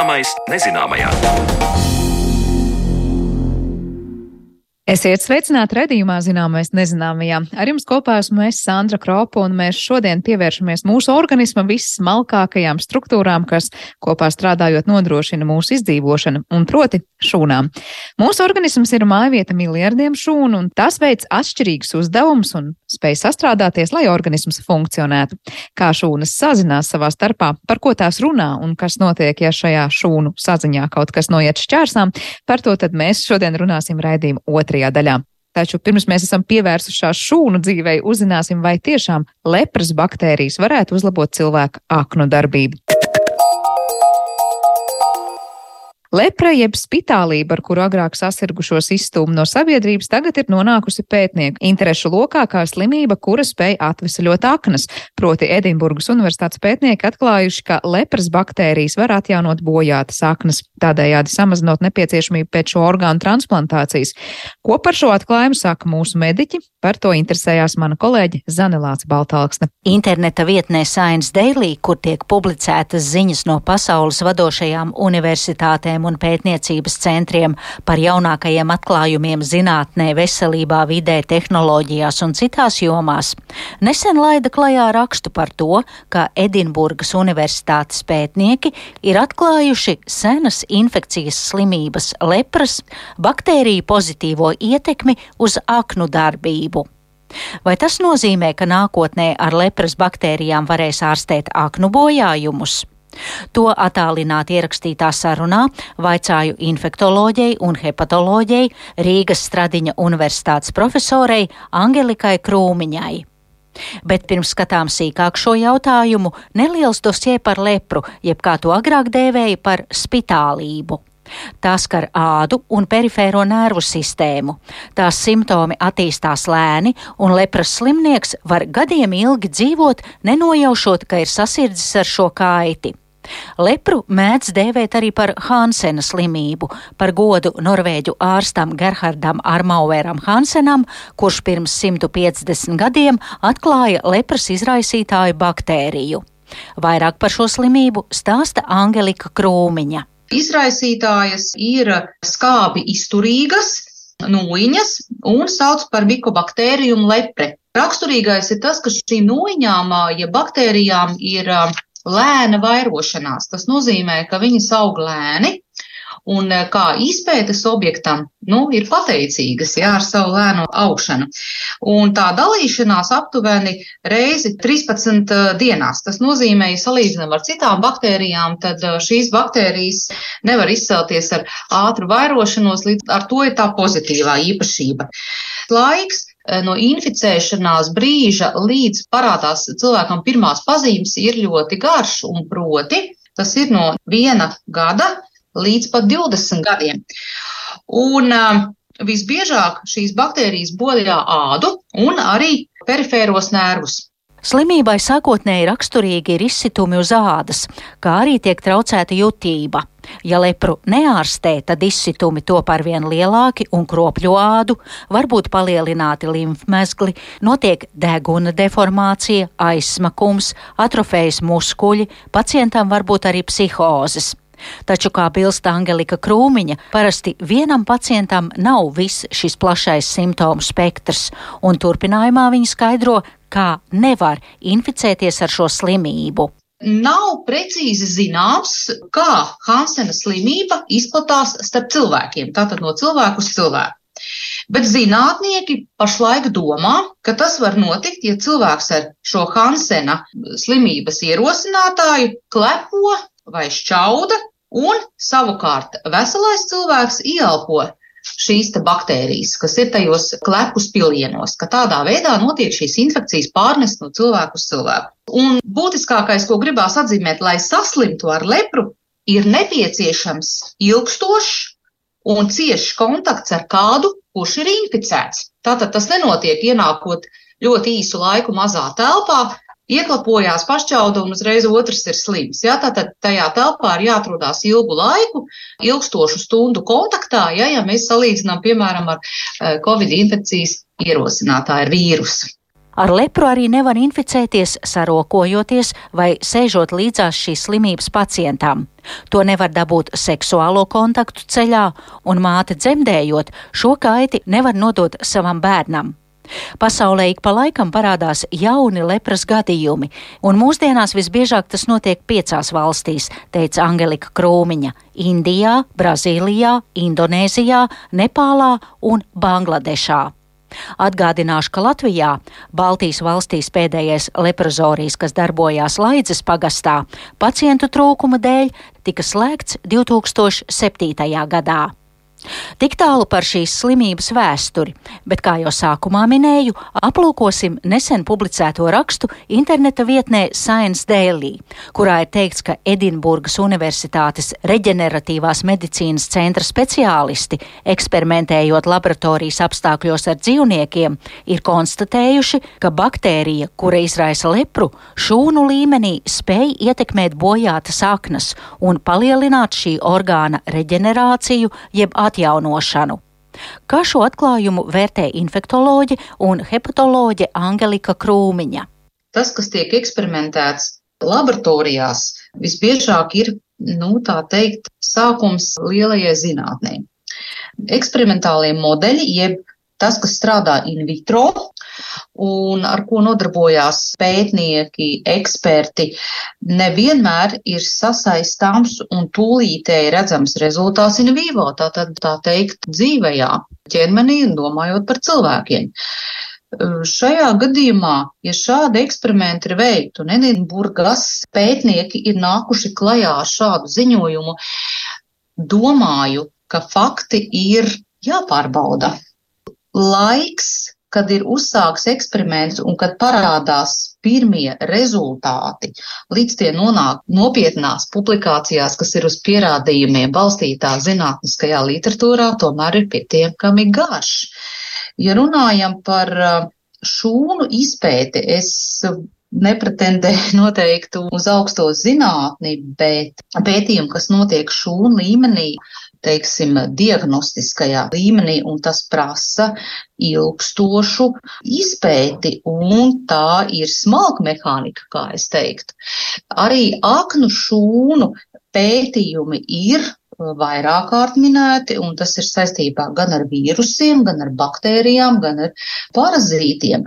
Zināmais nezināmajā. Esiet sveicināti redzījumā, zināmais nezināmajā. Ar jums kopā esmu es, Sandra Kropa, un mēs šodien pievēršamies mūsu organisma vissmalkākajām struktūrām, kas kopā strādājot nodrošina mūsu izdzīvošanu, un proti šūnām. Mūsu organisms ir mājvieta miljardiem šūnu, un tas veids atšķirīgus uzdevumus un spēj sastrādāties, lai organisms funkcionētu. Kā šūnas sazinās savā starpā, par ko tās runā un kas notiek, ja šajā šūnu saziņā kaut kas noiet šķērsām, par to tad mēs šodien runāsim raidījuma otrajā otrajā daļā. Taču pirms mēs esam pievērsušās šūnu dzīvei, uzzināsim, vai tiešām lepras baktērijas varētu uzlabot cilvēka aknu darbību. Lepra jeb spitālība, ar kuru agrāk sasirgušos izstūmu no sabiedrības, tagad ir nonākusi pētnieku interešu lokā kā slimība, kura spēj atvesaļot aknas. Proti Edinburgas universitātes pētnieki atklājuši, ka lepras baktērijas var atjaunot bojātas aknas, tādējādi samazinot nepieciešamību pēc šo orgānu transplantācijas. Ko par šo atklājumu saka mūsu mediķi? Par to interesējās mana kolēģe Zanelāts Baltāksne. Interneta vietnē Science Daily, kur tiek publicētas ziņas no pasaules vadošajām universitātēm, zinātnēm un pētniecības centriem par jaunākajiem atklājumiem zinātnē, veselībā, vidē, tehnoloģijās un citās jomās, nesen laida klajā rakstu par to, ka Edinburgas universitātes pētnieki ir atklājuši senas infekcijas slimības lepras baktēriju pozitīvo ietekmi uz aknu darbību. Vai tas nozīmē, ka nākotnē ar lepras baktērijām varēs ārstēt aknu bojājumus? To attālināti ierakstītā sarunā vaicāju infektoloģijai un hepatoloģijai Rīgas Stradiņa universitātes profesorei Angelikai Krūmiņai. Bet pirms skatām sīkāk šo jautājumu, neliels dosie par lepru, jeb kā to agrāk dēvēja par spitālību. Tās skar ādu un perifēro nervu sistēmu. Tās simptomi attīstās lēni, un lepras slimnieks var gadiem ilgi dzīvot, nenojaušot, ka ir sasirdzis ar šo kaiti. Lepru mēdz dēvēt arī par Hansena slimību, par godu norvēģu ārstam Gerhardam Armaueram Hansenam, kurš pirms 150 gadiem atklāja lepras izraisītāju baktēriju. Vairāk par šo slimību stāsta Angelika Krūmiņa. Izraisītājas ir skābi izturīgas, nūjiņas un sauc par mikobakteriju lepre. Raksturīgais ir tas, ka šīm nūjiņām, ja baktērijām ir lēna vairošanās. Tas nozīmē, ka viņas aug lēni. Un eh, kā izpētes objektam, nu, ir pateicīgas, jā, ar savu lēno augšanu. Un tā dalīšanās aptuveni reizi 13 eh, dienās. Tas nozīmē, ja salīdzinām ar citām baktērijām, tad eh, šīs baktērijas nevar izcelties ar ātru vairošanos, līdz ar to ir tā pozitīvā īpašība. Laiks no inficēšanās brīža līdz parādās cilvēkam pirmās pazīmes ir ļoti garš, un proti tas ir no viena gada līdz pat 20 gadiem. Un uh, visbiežāk šīs baktērijas bojā ādu un arī perifēros nervus. Slimībai sākotnēji raksturīgi ir izsitumi uz ādas, kā arī tiek traucēta jutība. Ja lepru neārstē, tad izsitumi top arvien lielāki un kropļu ādu, varbūt palielināti limfmezgli, notiek deguna deformācija, aizsmakums, atrofējas muskuļi, pacientam varbūt arī psihozes. Taču, kā bilsta Angelika Krūmiņa, parasti vienam pacientam nav viss šis plašais simptomu spektrs, un turpinājumā viņa skaidro, kā nevar inficēties ar šo slimību. Nav precīzi zināms, kā Hansena slimība izplatās starp cilvēkiem, tātad no cilvēku uz cilvēku. Bet zinātnieki pašlaik domā, ka tas var notikt, ja cilvēks ar šo Hansena slimības ierosinātāju klepo vai šķauda, un savukārt veselais cilvēks ieelpo šīs baktērijas, kas ir tajos klepus pilienos, ka tādā veidā notiek šīs infekcijas pārnes no cilvēku uz cilvēku. Un būtiskākais, ko gribās atzīmēt, lai saslimtu ar lepru, ir nepieciešams ilgstošs un ciešs kontakts ar kādu, kurš ir inficēts. Tātad tas nenotiek ienākot ļoti īsu laiku mazā telpā, ieklapojās pašķauda un uzreiz otrs ir slims. Ja? Tātad tajā telpā ir jāatrodās ilgu laiku, ilgstošu stundu kontaktā, ja, ja mēs salīdzinām, piemēram, ar eh, Covid infekcijas ierosinātāju vīrusu. Ar lepru arī nevar inficēties, sarokojoties vai sēžot līdzās šīs slimības pacientām. To nevar dabūt seksuālo kontaktu ceļā, un māte dzemdējot šo kaiti nevar nodot savam bērnam. Pasaulē ik pa laikam parādās jauni lepras gadījumi, un mūsdienās visbiežāk tas notiek piecās valstīs, teica Angelika Krūmiņa - Indijā, Brazīlijā, Indonēzijā, Nepālā un Bangladešā. Atgādināšu, ka Latvijā, Baltijas valstīs pēdējais leprozorijas, kas darbojās Laidzes pagastā, pacientu trūkuma dēļ tika slēgts 2007. gadā. Tik tālu par šīs slimības vēsturi, bet, kā jau sākumā minēju, aplūkosim nesen publicēto rakstu interneta vietnē Science Daily, kurā ir teikts, ka Edinburgas Universitātes reģeneratīvās medicīnas centra speciālisti, eksperimentējot laboratorijas apstākļos ar dzīvniekiem, ir konstatējuši, ka baktērija, kura izraisa lepru, šūnu līmenī spēj ietekmēt bojātas aknas un palielināt šī orgāna reģenerāciju jeb attīstību atjaunošanu. Kā šo atklājumu vērtē infektoloģe un hepatoloģe Angelika Krūmiņa? Tas, kas tiek eksperimentēts laboratorijās, visbiežāk ir, nu, tā teikt, sākums lielajai zinātnē. Eksperimentālie modeļi, jeb tas, kas strādā in vitro un ar ko nodarbojās pētnieki, eksperti, nevienmēr ir sasaistāms un tūlītēji redzams rezultāts in vivo, tātad tā teikt dzīvajā ķermenī un domājot par cilvēkiem. Šajā gadījumā, ja šādi eksperimenti ir veikti un Edinburgas pētnieki ir nākuši klajā ar šādu ziņojumu, domāju, ka fakti ir jāpārbauda laiks, kad ir uzsāks eksperiments un kad parādās pirmie rezultāti, līdz tie nonāk nopietnās publikācijās, kas ir uz pierādījumiem balstītā zinātniskajā literatūrā, tomēr ir pietiekami garš. Ja runājam par uh, šūnu izpēti, es nepretendēju noteikti uz augsto zinātni, bet pētījumi, kas notiek šūnu līmenī, teiksim, diagnostiskajā līmenī, un tas prasa ilgstošu izpēti, un tā ir smalka mehānika, kā es teiktu. Arī aknu šūnu pētījumi ir vairāk kārt minēti, un tas ir saistībā gan ar vīrusiem, gan ar baktērijām, gan ar parazītiem.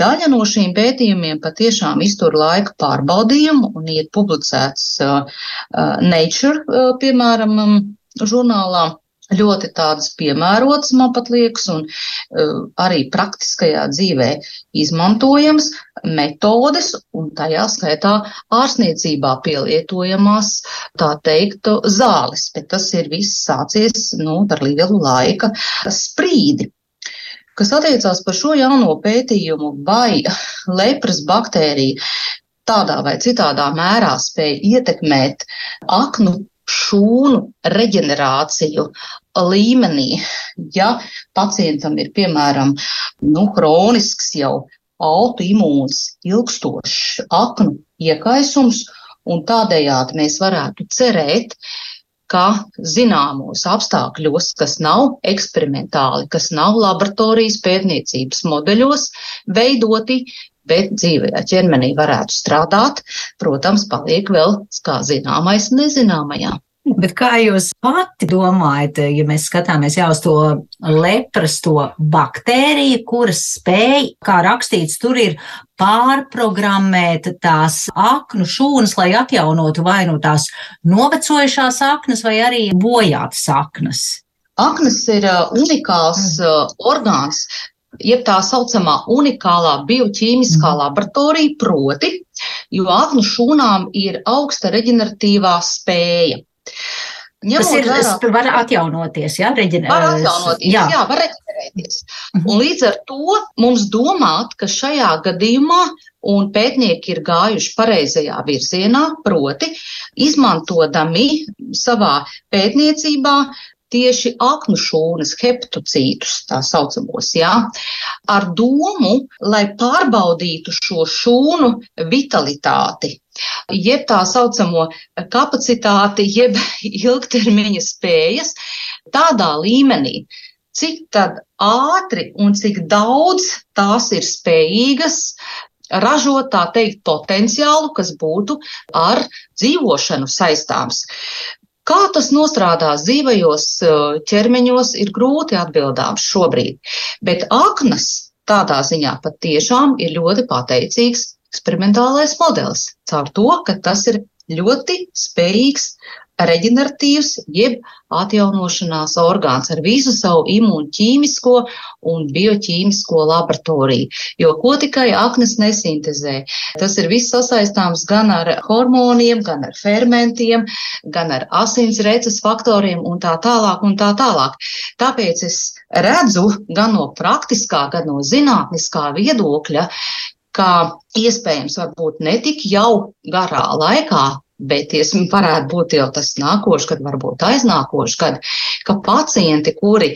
Daļa no šīm pētījumiem patiešām iztur laika pārbaudījumu un ir publicēts uh, uh, Nature, uh, piemēram, um, žurnālā. Ļoti tādas piemērotas, man pat liekas, un uh, arī praktiskajā dzīvē izmantojams metodes, un tajā skaitā ārsniecībā pielietojamās, tā teikt, zāles, bet tas ir viss sācies, nu, ar lielu laika sprīdi kas attiecās par šo jauno pētījumu, vai lepras baktērija tādā vai citādā mērā spēja ietekmēt aknu šūnu reģenerāciju līmenī, ja pacientam ir, piemēram, nu, hronisks jau autoimūns, ilgstošs aknu iekaisums, un tādējādi mēs varētu cerēt, ka zināmos apstākļos, kas nav eksperimentāli, kas nav laboratorijas pētniecības modeļos veidoti, bet dzīvajā ķermenī varētu strādāt, protams, paliek vēl, kā zināmais, nezināmajā. Bet kā jūs pati domājat, ja mēs skatāmies jau uz to lepras, to baktēriju, kuras spēj, kā rakstīts, tur ir pārprogrammēt tās aknu šūnas, lai atjaunotu vai nu tās novecojušās aknas, vai arī bojātas aknas? Aknas ir uh, unikāls uh, orgāns, jeb tā saucamā unikālā bioķīmiskā mm. laboratorija, proti, jo aknu šūnām ir augsta reģeneratīvā spēja. Ņemot Tas ir, vērā, var atjaunoties, jā, reģenerēties. Var atjaunoties, jā, jā var reģenerēties. Mm. Un līdz ar to mums domāt, ka šajā gadījumā un pētnieki ir gājuši pareizajā virzienā, proti, izmantodami savā pētniecībā tieši aknu šūnas, heptocītus, tā saucamos, jā, ar domu, lai pārbaudītu šo šūnu vitalitāti, jeb tā saucamo kapacitāti, jeb ilgtermiņa spējas tādā līmenī, cik ātri un cik daudz tās ir spējīgas ražot tā teikt potenciālu, kas būtu ar dzīvošanu saistāms. Kā tas nostrādās dzīvajos ķermeņos, ir grūti atbildāms šobrīd, bet aknas tādā ziņā patiešām ir ļoti pateicīgs eksperimentālais modelis. Caur to, ka tas ir ļoti spējīgs reģeneratīvs, jeb atjaunošanās orgāns ar visu savu imūņķīmisko un bioķīmisko laboratoriju. Jo ko tikai aknas nesintezē? Tas ir viss sasaistāms gan ar hormoniem, gan ar fermentiem, gan ar asins reces faktoriem un tā tālāk un tā tālāk. Tāpēc es redzu gan no praktiskā, gan no zinātniskā viedokļa, ka iespējams varbūt ne tik jau garā laikā, bet iesmi varētu būt jau tas nākošais, kad varbūt aiznākošais, kad ka pacienti, kuri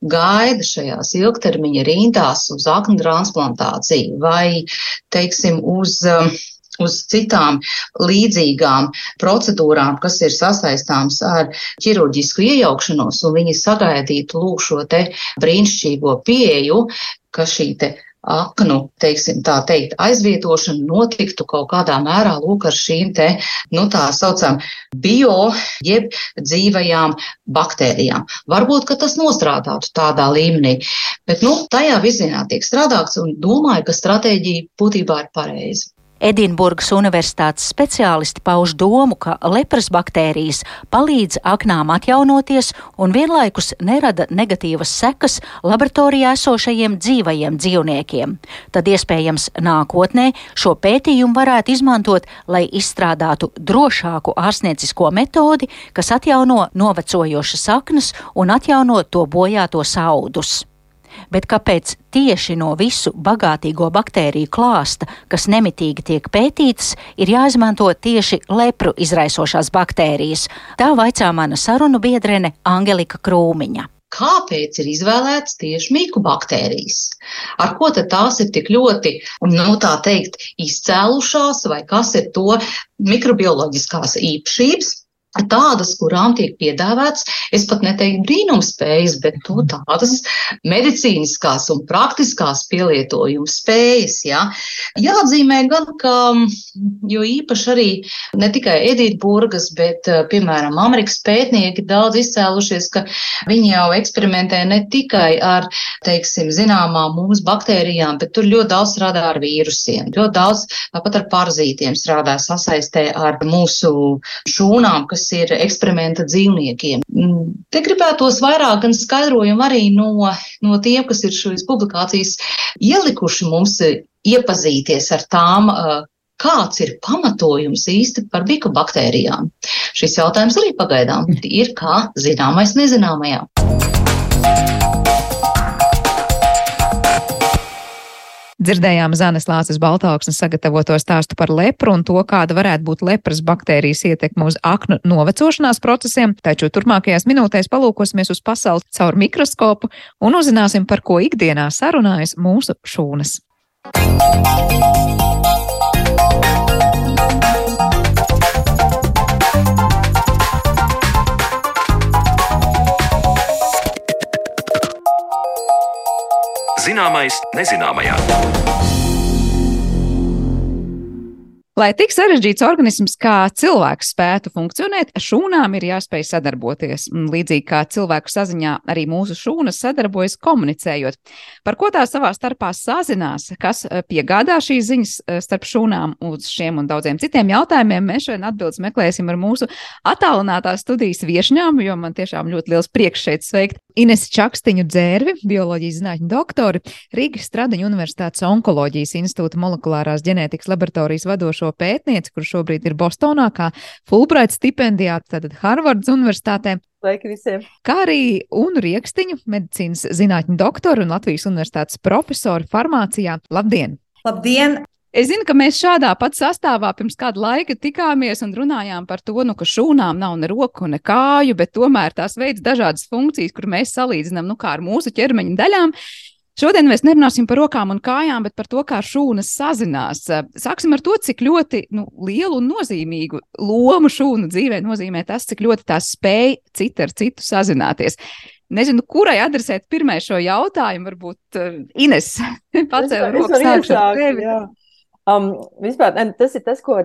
gaida šajās ilgtermiņa rindās uz aknu transplantāciju vai, teiksim, uz um, uz citām līdzīgām procedūrām, kas ir sasaistāms ar ķirurģisku iejaukšanos, un viņi sagaidītu lūk šo te brīnišķīgo pieeju, ka šī te aknu, teiksim, tā teikt, aizvietošana notiktu kaut kādā mērā lūk ar šīm te, nu tā saucam, bio, jeb dzīvajām baktērijām. Varbūt, ka tas nostrādātu tādā līmenī, bet, nu, tajā virzienā tiek strādāts un domāju, ka stratēģija būtībā ir pareiza. Edinburgas Universitātes speciālisti pauž domu, ka lepras baktērijas palīdz aknām atjaunoties un vienlaikus nerada negatīvas sekas laboratorijā esošajiem dzīvajiem dzīvniekiem. Tad iespējams nākotnē šo pētījumu varētu izmantot, lai izstrādātu drošāku ārstniecisko metodi, kas atjauno novecojošas saknes un atjauno to bojātos audus bet kāpēc tieši no visu bagātīgo baktēriju klāsta, kas nemitīgi tiek pētītas, ir jāizmanto tieši lepru izraisošās baktērijas? Tā vaicā mana sarunu biedrene Angelika Krūmiņa kāpēc ir izvēlētas tieši mīkobaktērijas. Ar ko tad tās ir tik ļoti, nu tā teikt, izcēlušās, vai kas ir to mikrobioloģiskās īpašības, tādas, kurām tiek piedāvāts, es pat neteiktu brīnumspējas, bet nu, tādas medicīniskās un praktiskās pielietojuma spējas. Ja. Jāatzīmē gan, ka jo īpaši arī ne tikai Edītburgas, bet, piemēram, Amerikas pētnieki daudz izcēlušies, ka viņi jau eksperimentē ne tikai ar, teiksim, zināmām mums baktērijām, bet tur ļoti daudz strādā ar vīrusiem, ļoti daudz pat ar parazītiem strādā sasaistē ar mūsu šūnām, kas kas ir eksperimenta dzīvniekiem. Mm, te gribētos vairāk gan skaidrojumu arī no, no tiem, kas ir šīs publikācijas ielikuši mums iepazīties ar tām, kāds ir pamatojums īsti par bikobaktērijām. Šis jautājums arī pagaidām ir kā zināmais nezināmajā. Dzirdējām Zanes Lāces Baltāksnes sagatavoto stāstu par lepru un to, kāda varētu būt lepras baktērijas ietekme uz aknu novecošanās procesiem, taču turpmākajās minūtēs palūkosimies uz pasauli caur mikroskopu un uzzināsim, par ko ikdienā sarunājas mūsu šūnas. Zināmais nezināmajā. Lai tik sarežģīts organisms kā cilvēks spētu funkcionēt, šūnām ir jāspēj sadarboties. Līdzīgi kā cilvēku saziņā, arī mūsu šūnas sadarbojas komunicējot. Par ko tā savā starpā sazinās, kas eh, piegādā šīs ziņas eh, starp šūnām uz šiem un daudziem citiem jautājumiem, mēs šodien atbildes meklēsim ar mūsu attālinātās studijas viešņām, jo man tiešām ļoti liels prieks šeit sveikt Ines Čakstiņu dzērvi, bioloģijas zinātņu doktori, Rīgas Stradiņu Universitātes onkoloģijas institūta molekulārās ģenētikas laboratorijas vadošo jauno pētnieci, kur šobrīd ir Bostonā, kā Fulbright stipendijāte, tātad Harvards Universitātē. Kā arī Unu Riekstiņu, medicīnas zinātņu doktoru un Latvijas Universitātes profesoru farmācijā. Labdien! Labdien! Es zinu, ka mēs šādā pat sastāvā pirms kāda laika tikāmies un runājām par to, nu, ka šūnām nav ne roku, ne kāju, bet tomēr tās veids dažādas funkcijas, kur mēs salīdzinām nu, ar mūsu ķermeņa daļām. Šodien mēs nerunāsim par rokām un kājām, bet par to, kā šūnas sazinās. Sāksim ar to, cik ļoti nu, lielu un nozīmīgu lomu šūnu dzīvē nozīmē tas, cik ļoti tās spēj cita ar citu sazināties. Nezinu, kurai adresēt pirmai šo jautājumu. Varbūt uh, Ines pacēla tevi. Jā. Um, vispār, tas ir tas, ko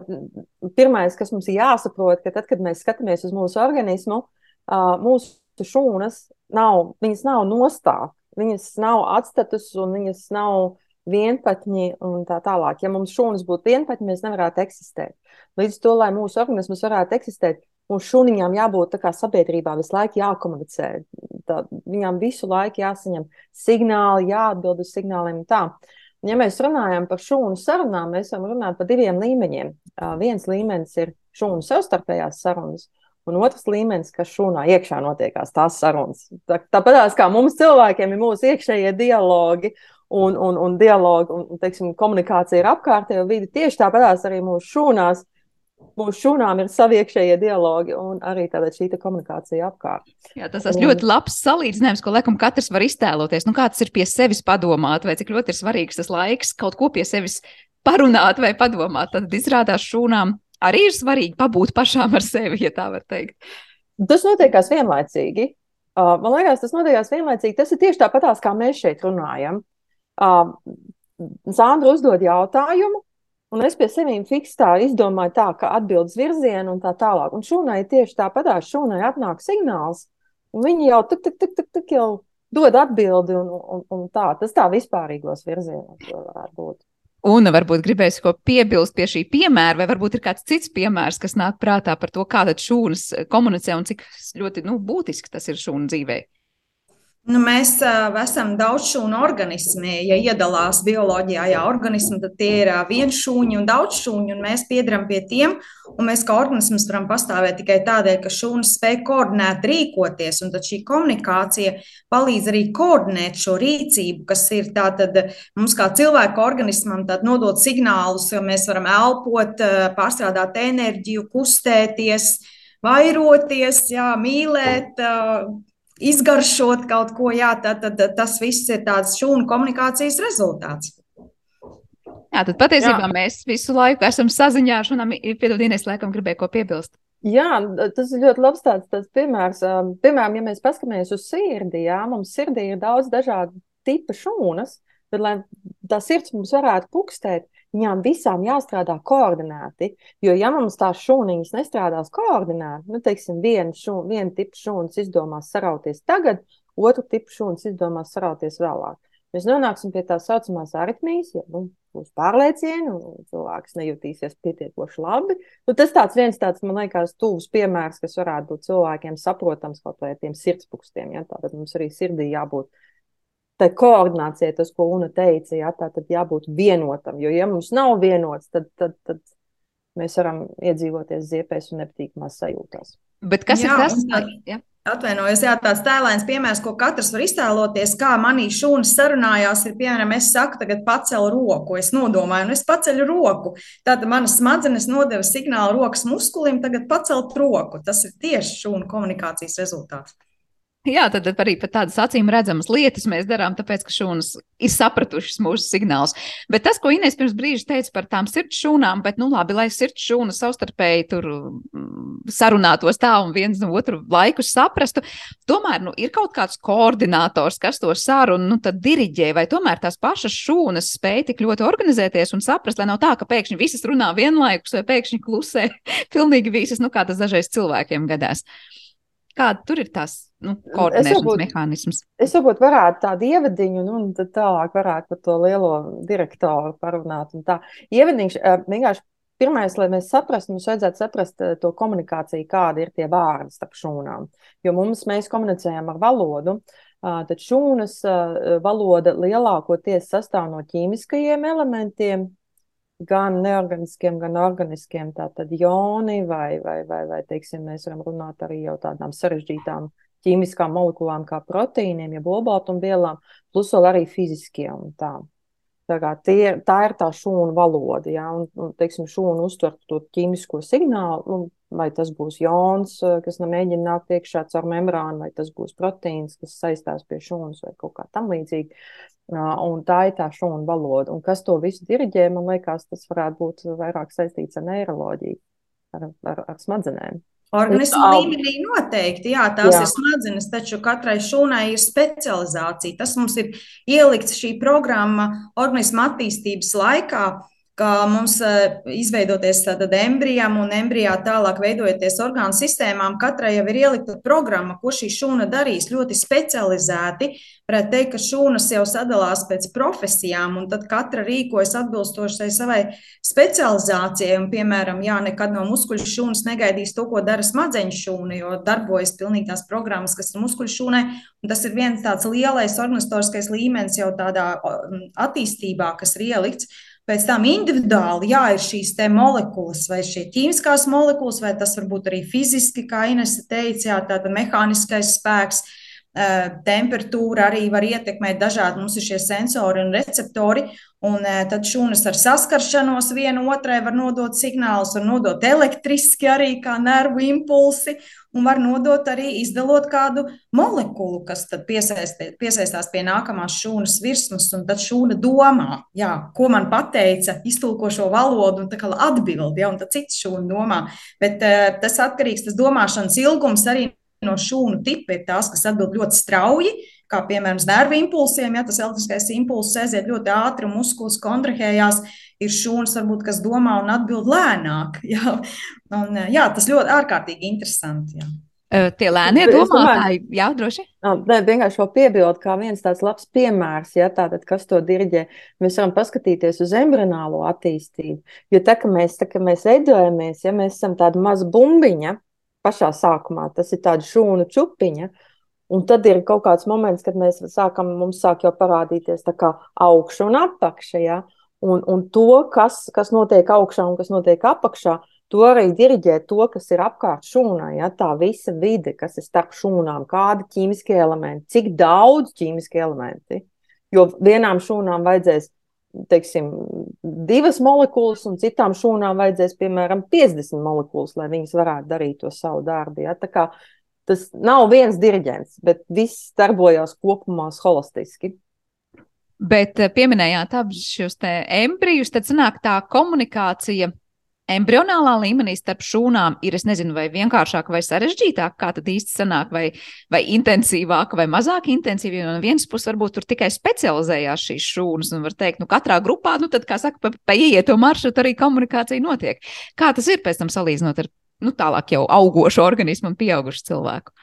pirmais, kas mums ir jāsaprot, ka tad, kad mēs skatāmies uz mūsu organismu, uh, mūsu šūnas nav, viņas nav nostāk, viņas nav atstatus un viņas nav vienpatņi un tā tālāk. Ja mums šūnas būtu vienpatņi, mēs nevarētu eksistēt. Līdz to, lai mūsu organisms varētu eksistēt, mums šūniņām jābūt tā kā sabiedrībā visu laiku jākomunicē. Tā, viņām visu laiku jāsaņem signāli, jāatbild uz signāliem un tā. Ja mēs runājam par šūnu sarunām, mēs varam runāt par diviem līmeņiem. Uh, viens līmenis ir šūnu savstarpējās sarunas, un otrs līmenis, kas šūnā iekšā notiekās tās sarunas. Tā, tāpat kā mums cilvēkiem ir mūsu iekšējie dialogi, un, un, un dialogu un teiksim, komunikācija ar apkārtējo vidi. Tieši tāpatās arī mūsu šūnās. Mūsu šūnām ir savi iekšējie dialogi un arī šī komunikācija apkārt. Jā, tas ir ļoti labs salīdzinājums, ko laikam katrs var iztēloties. Nu, kā tas ir pie sevis padomāt, vai cik ļoti ir svarīgs tas laiks kaut ko pie sevis parunāt vai padomāt. Tad izrādās šūnām arī ir svarīgi pabūt pašām ar sevi, ja tā var teikt. Tas notiekās vienlaicīgi. Uh, man liekas, tas notiekās vienlaicīgi. Tas ir tieši tāpatās, kā mēs šeit runājam. Uh, Zandra uzdod jautājumu, un es pie sevis fiksēju, izdomāju tā, ka atbildes virzienu un tā tālāk. Un šūnai tieši tāpatās šūnai atnāk signāls, un viņi jau tik, tik, tik, tik, tik jau dod atbildi, un, un, un tā. Tas tā vispārīgos virzienos varētu būt. Un varbūt gribēs ko piebilst pie šī piemēra, vai varbūt ir kāds cits piemērs, kas nāk prātā par to, kāda šūnas komunicē un cik ļoti nu, būtiski tas ir šūnu dzīvei. Nu, mēs uh, esam daudz šūnu organismi. Ja iedalās bioloģijā, jā, organismi, tad tie ir uh, viens šūņi un daudz šūņu, un mēs piedaram pie tiem. Mēs kā organisms varam pastāvēt tikai tādēļ, ka šūnas spēj koordinēt, rīkoties, un šī komunikācija palīdz arī koordinēt šo rīcību, kas ir tātad mums kā cilvēku organismam nodot signālus, ka mēs varam elpot, pārstrādāt enerģiju, kustēties, vairoties, jā, mīlēt izgaršot kaut ko, jā, tad, tad, tas viss ir tāds šūnu komunikācijas rezultāts. Jā, tad patiesībā jā. mēs visu laiku esam saziņā ar šūnām. Piedodies, laikam, gribēju ko piebilst. Jā, tas ir ļoti labs tāds, tāds piemērs. Piemēram, ja mēs paskatāmies uz sirdi, jā, mums sirdī ir daudz dažādu tipu šūnas, tad, lai tā sirds mums varētu pukstēt, viņām visām jāstrādā koordinēti. Jo, ja mums tās šūniņas nestrādās koordinēti, nu, teiksim, viena, šūn, viena tipa šūnas izdomās sarauties tagad, otru tipu šūnas izdomās sarauties vēlāk. Mēs nonāksim pie tā saucamās aritmijas, ja nu, būs pārliecieni un cilvēks nejutīsies pietiekoši labi. Nu, tas tāds viens tāds, man liekas, tuvs piemērs, kas varētu būt cilvēkiem saprotams kaut vai tiem sirdspukstiem. Ja? Tātad mums arī sirdī jābūt tai koordinācijai, tas, ko Una teica, jā, tā tad jābūt vienotam. Jo, ja mums nav vienots, tad, tad, tad mēs varam iedzīvoties ziepēs un nepatīkamās sajūtās. Bet kas jā, ir tas? Tā, jā. Atvainojos, jā, tāds tēlēns piemērs, ko katrs var iztēloties, kā manī šūnas sarunājās, ir, piemēram, es saku, tagad pacelu roku, es nodomāju, un es paceļu roku. Tātad manas smadzenes nodeva signālu rokas muskulim, tagad pacelt roku. Tas ir tieši šūnu komunikācijas rezultāts. Jā, tad arī pat tādas acīm redzamas lietas mēs darām, tāpēc, ka šūnas ir sapratušas mūsu signālus. Bet tas, ko Inês pirms brīža teica par tām sirds šūnām, bet, nu, labi, lai sirds šūnas savstarpēji tur mm, sarunātos tā un viens no otru laiku saprastu, tomēr, nu, ir kaut kāds koordinators, kas to sarunu, nu, tad diriģē, vai tomēr tās pašas šūnas spēj tik ļoti organizēties un saprast, lai nav tā, ka pēkšņi visas runā vienlaikus vai pēkšņi klusē pilnīgi visas, nu, kā tas dažreiz cilvēkiem gadās. Kāda tur ir tās nu, koordinēšanas varbūt, mehānisms? Es varbūt varētu tādu ievadiņu, nu, un tad tālāk varētu par to lielo direktoru parunāt. Ievadiņš vienkārši pirmais, lai mēs saprastu, mums vajadzētu saprast to komunikāciju, kāda ir tie vārdi starp šūnām. Jo mums, mēs komunicējam ar valodu, tad šūnas valoda lielākoties sastāv no ķīmiskajiem elementiem, gan neorganiskiem, gan organiskiem, tātad joni, vai, vai, vai, vai teiksim, mēs varam runāt arī jau tādām sarežģītām ķīmiskām molekulām, kā proteīniem, jeb olbaltumvielām, plus vēl arī fiziskie un tā. Tā, tie, tā ir tā šūnu valoda, ja, un, un teiksim, šūnu uztver to ķīmisko signālu, nu, vai tas būs jons, kas mēģina nākt iekšā caur membrānu, vai tas būs proteīns, kas saistās pie šūnas vai kaut kā tam līdzīga. Un tā ir tā šūnu valoda. Un kas to visu diriģē, man liekas, tas varētu būt vairāk saistīts ar neiroloģiju, ar, ar, ar smadzenēm. Organismu līmenī noteikti, jā, tās jā. ir smadzenes, taču katrai šūnai ir specializācija. Tas mums ir ielikts šī programma organismu attīstības laikā ka mums eh, izveidoties tātad embrijam un embrijā tālāk veidojoties orgānu sistēmām, katrai jau ir ielikta programma, ko šī šūna darīs ļoti specializēti. Varētu teikt, ka šūnas jau sadalās pēc profesijām, un tad katra rīkojas atbilstoši savai specializācijai. Un, piemēram, jā, nekad no muskuļu šūnas negaidīs to, ko dara smadzeņu šūna, jo darbojas pilnīgi tās programmas, kas ir muskuļu šūnai. Tas ir viens tāds lielais organizatoriskais līmenis jau tādā attīstībā, kas ir ielikts. Pēc tam individuāli, jā, ir šīs molekulas, vai šie ķīmiskās molekulas, vai tas var būt arī fiziski, kā Inese teica, jā, tāda mehāniskais spēks, temperatūra arī var ietekmēt dažādi. Mums ir šie sensori un receptori, un tad šūnas ar saskaršanos viena otrai var nodot signālus, var nodot elektriski arī kā nervu impulsi, un var nodot arī izdalot kādu molekulu, kas tad piesaistās pie nākamās šūnas virsmas, un tad šūna domā, jā, ko man pateica, iztulko šo valodu un tā kā atbild, ja, un tad cits šūna domā, bet tas atkarīgs, tas domāšanas ilgums arī no šūnu tipa ir tās, kas atbild ļoti strauji, kā piemēram nervu impulsiem. Ja tas elektriskais impulss aiziet ļoti ātri un muskulis kontrahējās, ir šūnas, varbūt, kas domā un atbild lēnāk. Ja? Un, jā, tas ļoti ārkārtīgi interesanti. Ja. Tie lēnie domātāji, jā, droši. Nē, vienkārši vēl piebildu, kā viens tāds labs piemērs, ja tātad, kas to diriģē, mēs varam paskatīties uz embrionālo attīstību. Jo tā, ka mēs, tā, ka mēs veidojamies, ja mēs esam tāda maza bumbiņa, pašā sākumā. Tas ir tāds šūnu čupiņa. Un tad ir kaut kāds moments, kad mēs sākam, mums sāk jau parādīties tā kā augša un apakša. Ja? Un, un to, kas, kas notiek augšā un kas notiek apakšā, to arī diriģē to, kas ir apkārt šūnai. Ja? Tā visa vide, kas ir starp šūnām, kādi ķīmiskie elementi, cik daudz ķīmiskie elementi. Jo vienām šūnām vajadzēs teiksim, divas molekulas, un citām šūnām vajadzēs, piemēram, 50 molekulas, lai viņas varētu darīt to savu darbu. Ja? Tas nav viens diriģents, bet viss darbojas kopumā holistiski. Bet eh, pieminējāt abus šos embrijus, tad sanāk tā komunikācija embrionālā līmenī starp šūnām ir, es nezinu, vai vienkāršāk vai sarežģītāk, kā tad īsti sanāk, vai, vai intensīvāk vai mazāk intensīvi. No vienas puses varbūt tur tikai specializējās šīs šūnas, un var teikt, nu katrā grupā, nu tad, kā saka, pa, pa ieieto maršrutu arī komunikācija notiek. Kā tas ir pēc tam salīdzinot ar, nu tālāk jau augošu organismu un pieaugušu cilvēku?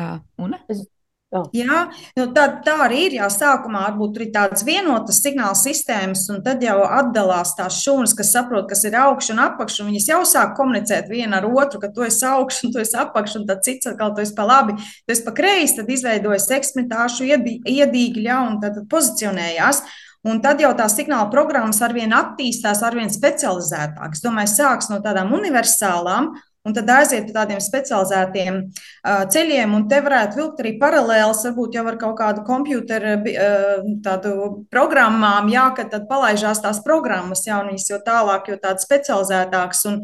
Uh, un? Es Oh. Jā, nu tā, tā arī ir. Jā, sākumā varbūt ir tādas vienotas signāla sistēmas, un tad jau atdalās tās šūnas, kas saprot, kas ir augšs un apakš, un viņas jau sāk komunicēt viena ar otru, ka tu esi augšs un tu esi apakš, un tad cits atkal tu esi pa labi, tu esi pa kreisi, tad izveidojas eksperimentāšu iedīgļi, ja, un tad pozicionējās. Un tad jau tā signāla programmas arvien attīstās, arvien specializētāk. Es domāju, sāks no tādām universālām, un tad aiziet pa tādiem specializētiem uh, ceļiem, te varētu vilkt arī paralēlis, varbūt jau ar kaut kādu komputeru uh, programmām, jā, kad tad palaižās tās programmas, jā, un viņas jau tālāk, jo tādas specializētākas, un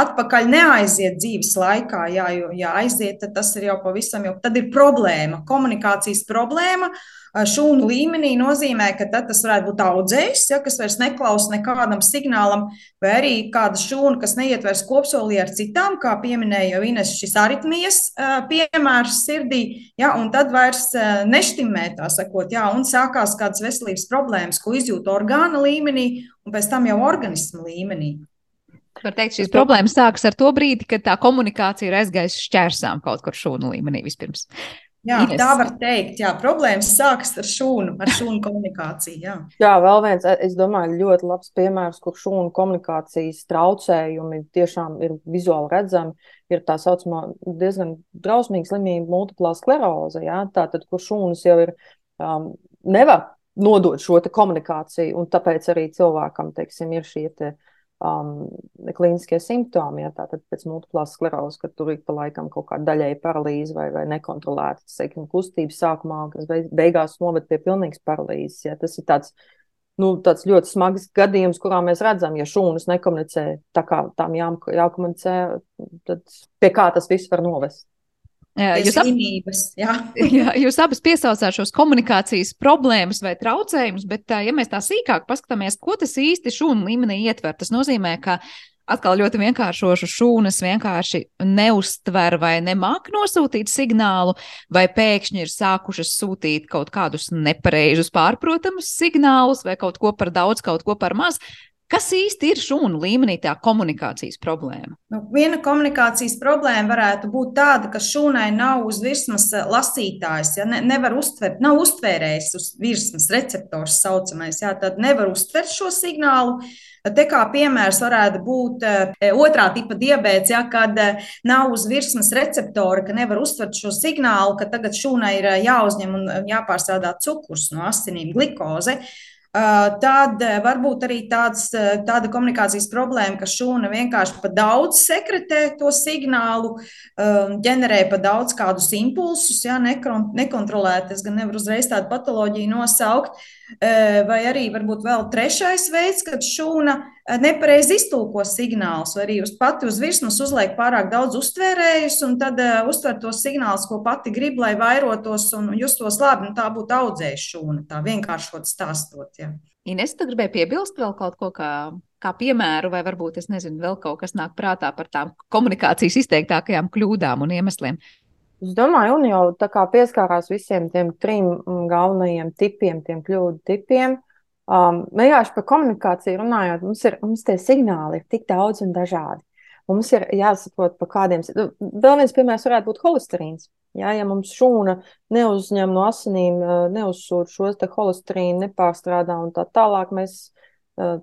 atpakaļ neaiziet dzīves laikā, jā, jo, ja aiziet, tad tas ir jau pavisam, jau tad ir problēma, komunikācijas problēma, uh, šūnu līmenī nozīmē, ka tas varētu būt audzējs, ja, kas vairs neklausa nekādam signālam, vai arī kāda šūna, kas neietvers kopsolī ar citām, kā pieminēja jau Ines, šis aritmijas piemērs sirdī, ja, un tad vairs neštimē tā sakot, ja, un sākās kādas veselības problēmas, ko izjūt orgāna līmenī un pēc tam jau organismu līmenī. Var teikt, šīs problēmas sākas ar to brīdi, kad tā komunikācija ir aizgājusi šķērsām kaut kur šūnu līmenī vispirms. Jā, Ines. tā var teikt. Jā, problēmas sākas ar šūnu, ar šūnu komunikāciju. Jā. jā, vēl viens, es domāju, ļoti labs piemērs, kur šūnu komunikācijas traucējumi tiešām ir vizuāli redzami, ir tā saucamā diezgan drausmīga slimība, multiplā skleroze. Jā, tātad, kur šūnas jau ir, um, nevar nodot šo komunikāciju, un tāpēc arī cilvēkam, teiksim, ir šie te, uh, um, klīniskie simptomi, ja tātad pēc multiplās sklerozes, kad tur ir pa laikam kaut kāda daļēja paralīze vai, vai nekontrolēta, teiksim, kustības sākumā, kas beigās noved pie pilnīgas paralīzes. Ja, tas ir tāds, nu, tāds ļoti smags gadījums, kurā mēs redzam, ja šūnas nekomunicē tā kā tām jā, jākomunicē, tad pie kā tas viss var novest. Jūs, ab... jā. jā, jūs abas piesaucāt šos komunikācijas problēmas vai traucējumus, bet, ja mēs tā sīkāk paskatāmies, ko tas īsti šūnu līmenī ietver, tas nozīmē, ka atkal ļoti vienkāršošu šūnas vienkārši neuztver vai nemāk nosūtīt signālu, vai pēkšņi ir sākušas sūtīt kaut kādus nepareizus, pārprotamus signālus, vai kaut ko par daudz, kaut ko par maz. Kas īsti ir šūnu līmenī tā komunikācijas problēma? Nu, viena komunikācijas problēma varētu būt tāda, ka šūnai nav uz virsmas eh, lasītājs, ja ne, nevar uztvert, nav uztvērējis uz virsmas receptors saucamais, jā, tad nevar uztvert šo signālu. Te kā piemērs varētu būt e, otrā tipa diabetes, ja, kad e, nav uz virsmas receptora, ka nevar uztvert šo signālu, ka tagad šūnai ir jāuzņem un jāpārstrādā cukurs no asinīm, glikoze. Tad varbūt arī tāds, tāda komunikācijas problēma, ka šūna vienkārši pa daudz sekretē to signālu, ģenerē pa daudz kādus impulsus, ja, nekontrolēt. Es gan nevaru uzreiz tādu patoloģiju nosaukt. Vai arī varbūt vēl trešais veids, kad šūna nepareizi iztulko signālus, vai arī uz pati uz virsmas uzliek pārāk daudz uztvērējus, un tad uh, uztver tos signālus, ko pati grib, lai vairotos un justos labi. Nu, tā būtu audzējuša šūna, tā vienkāršot stāstot. Ja. Ines, tu gribēji piebilst vēl kaut ko kā, kā piemēru, vai varbūt es nezinu, vēl kaut kas nāk prātā par tām komunikācijas izteiktākajām kļūdām un iemesliem. Es domāju, un jau tā kā pieskārās visiem tiem trim mm, galvenajiem tipiem, tiem kļūdu tipiem. Um, vienkārši par komunikāciju runājot, mums, ir, mums tie signāli ir tik daudz un dažādi. Mums ir jāsaprot, par kādiem. Nu, vēl viens piemērs varētu būt holesterīns. Jā, ja mums šūna neuzņem no asinīm, neuzsūta šos holesterīnu, nepārstrādā un tā tālāk, mēs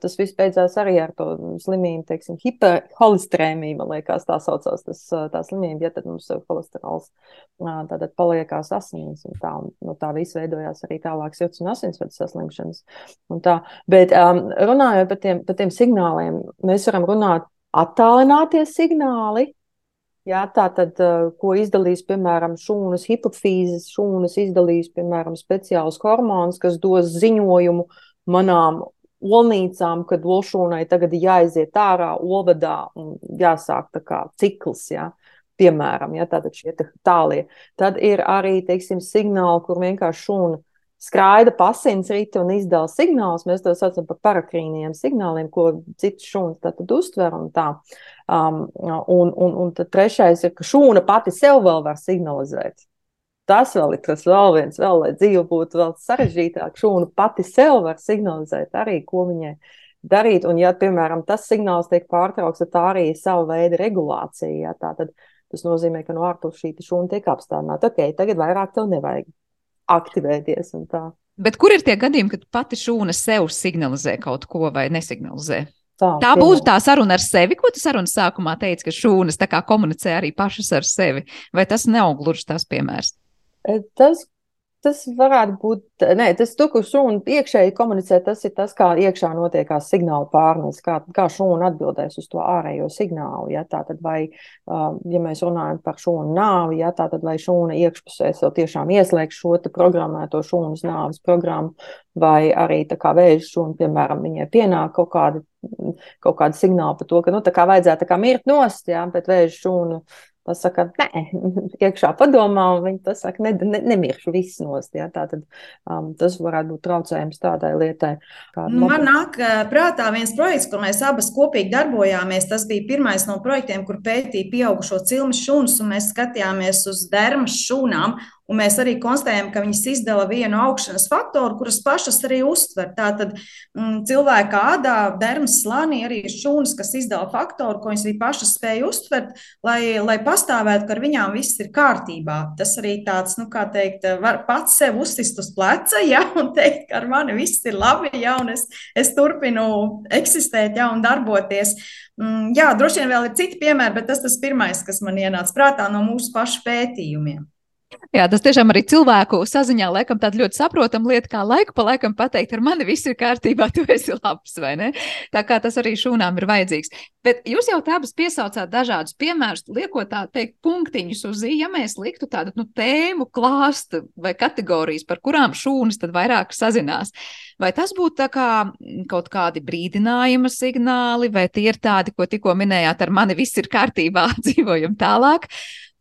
Tas viss beidzās arī ar to slimību, teiksim, hiperholesterēmiju, man liekas, tā saucās tas, tā slimība, ja tad mums holesterols tātad paliekās asinīs un tā, no tā viss veidojās arī tālāk sirds un asinsvadu saslimšanas un tā. Bet um, runājot par tiem, par tiem signāliem, mēs varam runāt attālinātie signāli, Jā, tā tad, ko izdalīs, piemēram, šūnas hipofīzes, šūnas izdalīs, piemēram, speciālus hormonus, kas dos ziņojumu manām olnīcām, kad olšūnai tagad ir jāiziet ārā olvedā un jāsāk tā kā cikls, jā. Piemēram, ja tātad šie tālie. Tad ir arī, teiksim, signāli, kur vienkārši šūna skraida pasins rīta un izdala signālus. Mēs to saucam par parakrīniem signāliem, ko citas šūnas tātad uztver un tā. Um, un, un, un tad trešais ir, ka šūna pati sev vēl var signalizēt tas vēl ir tas vēl viens, vēl, lai dzīve būtu vēl sarežģītāka. Šūna pati sev var signalizēt arī, ko viņai darīt. Un, ja, piemēram, tas signāls tiek pārtraukts, tad tā arī ir sava veida regulācija. Ja, tā, tad tas nozīmē, ka no ārpus šī šūna tiek apstādināta. Ok, tagad vairāk tev nevajag aktivēties. Bet kur ir tie gadījumi, kad pati šūna sev signalizē kaut ko vai nesignalizē? Tā, tā būtu tā saruna ar sevi, ko tu sarunas sākumā teici, ka šūnas komunicē arī pašas ar sevi. Vai tas nav gluži tas piemērs? Tas, tas varētu būt, nē, tas, to, ko šūna iekšēji komunicē, tas ir tas, kā iekšā notiekās signāla pārnes, kā, kā šūna atbildēs uz to ārējo signālu. Ja, tātad vai, ja mēs runājam par šūnu nāvi, ja, tātad vai šūna iekšpusē sev tiešām ieslēgs šo programmēto šūnas nāves programmu, vai arī tā kā vēža šūna, piemēram, viņai pienāk kaut kādi, kaut kādi signāli par to, ka, nu, tā kā vajadzētu tā kā mirt nost, ja, bet vēža šūna pasaka, nē, iekšā padomā, un viņi pasaka, ne, ne, nemiršu viss nost. Ja? Tātad um, tas varētu būt traucējums tādai lietai. Man nāk prātā viens projekts, kur mēs abas kopīgi darbojāmies. Tas bija pirmais no projektiem, kur pētīja pieaugušo cilmes šūnas, un mēs skatījāmies uz dermas šūnām. Un mēs arī konstatējam, ka viņas izdala vienu augšanas faktoru, kuras pašas arī uztver. Tātad mm, cilvēka ādā, dermas slānī arī šūnas, kas izdala faktoru, ko viņas arī pašas spēja uztvert, lai, lai pastāvētu, ka ar viņām viss ir kārtībā. Tas arī tāds, nu, kā teikt, var pats sev uzsist uz pleca, ja, un teikt, ka ar mani viss ir labi, ja, un es, es turpinu eksistēt, ja, un darboties. Mm, jā, droši vien vēl ir citi piemēri, bet tas tas pirmais, kas man ienāca prātā no mūsu pašu pētījumiem. Jā, tas tiešām arī cilvēku saziņā laikam tāda ļoti saprotama lieta, kā laiku pa laikam pateikt, ar mani viss ir kārtībā, tu esi labs, vai ne? Tā kā tas arī šūnām ir vajadzīgs. Bet jūs jau tādas piesaucāt dažādus piemērus, liekot tā teikt punktiņus uz ī, ja mēs liktu tādu nu, tēmu klāstu vai kategorijas, par kurām šūnas tad vairāk sazinās. Vai tas būtu tā kā kaut kādi brīdinājuma signāli, vai tie ir tādi, ko tikko minējāt, ar mani viss ir kārtībā, dzīvojam tālāk?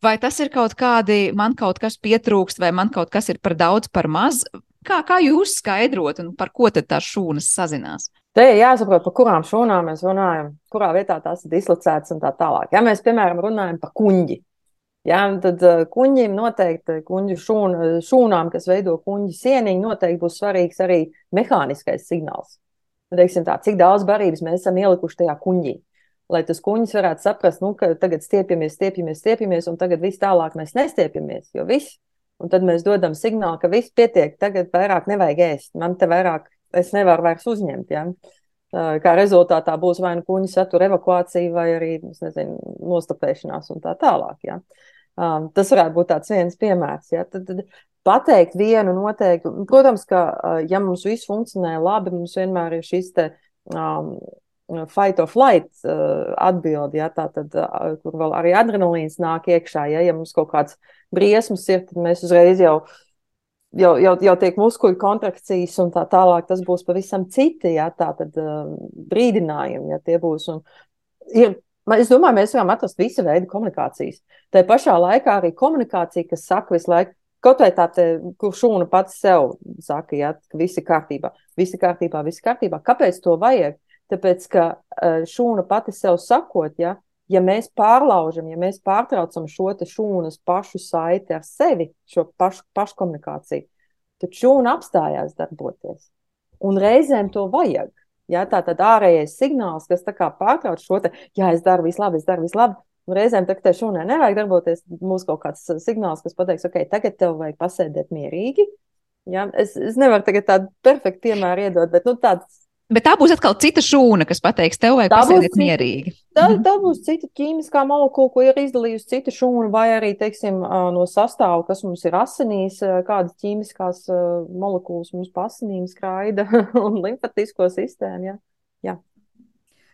Vai tas ir kaut kādi, man kaut kas pietrūkst, vai man kaut kas ir par daudz, par maz? Kā, kā jūs skaidrot un par ko tad tās šūnas sazinās? Te ir jāsaprot, par kurām šūnām mēs runājam, kurā vietā tās ir dislocētas un tā tālāk. Ja mēs, piemēram, runājam par kuģi, ja, tad uh, kuģim noteikti, kuģu šūn, šūnām, kas veido kuģi sieniņu, noteikti būs svarīgs arī mehāniskais signāls. Teiksim tā, cik daudz barības mēs esam ielikuši tajā kuģī. Lai tas kuģis varētu saprast, nu, ka tagad stiepjamies, stiepjamies, stiepjamies, un tagad viss tālāk mēs nestiepjamies, jo viss. Un tad mēs dodam signālu, ka viss pietiek, tagad vairāk nevajag ēst. Man te vairāk es nevaru vairs uzņemt. Ja? Kā rezultātā būs vai nu kuģa satura evakuācija, vai arī nezinu, nostapēšanās un tā tālāk. Ja? Um, tas varētu būt viens piemērs. Ja? Tad, tad pateikt vienu noteikti, protams, ka ja mums viss funkcionē labi, mums vienmēr ir šis te, um, fight or flight uh, atbildi, ja, tad, uh, kur vēl arī adrenalīns nāk iekšā. Ja, ja mums kaut kāds briesmas ir, tad mēs uzreiz jau uh, jau, jau, jau tiek muskuļu kontrakcijas un tā tālāk, tas būs pavisam citi, ja tā tad uh, brīdinājumi, ja tie būs. Un ir, es domāju, mēs varam atrast visu veidu komunikācijas. Tā pašā laikā arī komunikācija, kas saka visu laiku, kaut vai tā, te, kur šūna pats sev saka, ja, ka viss ir kārtībā, viss ir kārtībā, viss ir kārtībā. Kāpēc to vajag? Tāpēc, ka uh, šūna pati sev sakot, ja, ja mēs pārlaužam, ja mēs pārtraucam šo šūnas pašu saiti ar sevi, šo pašu, paškomunikāciju, tad šūna apstājās darboties. Un reizēm to vajag. Ja, tā tad ārējais signāls, kas pārtrauc šo te, jā, es daru visu labi, es daru visu labi. Un reizēm tā, tai šūnai nevajag darboties, mums kaut kāds signāls, kas pateiks, ok, tagad tev vajag pasēdēt mierīgi. Ja, es, es nevaru tagad tādu perfektu piemēru iedot, bet nu, tāds Bet tā būs atkal cita šūna, kas pateiks, tev vajag pasēdēt mierīgi. Tā, mhm. tā būs cita ķīmiskā molekula, ko ir izdalījusi cita šūna, vai arī, teiksim, no sastāva, kas mums ir asinīs, kādas ķīmiskās molekulas mums pasinīm skraida un limfatisko sistēmu. Ja? Jā.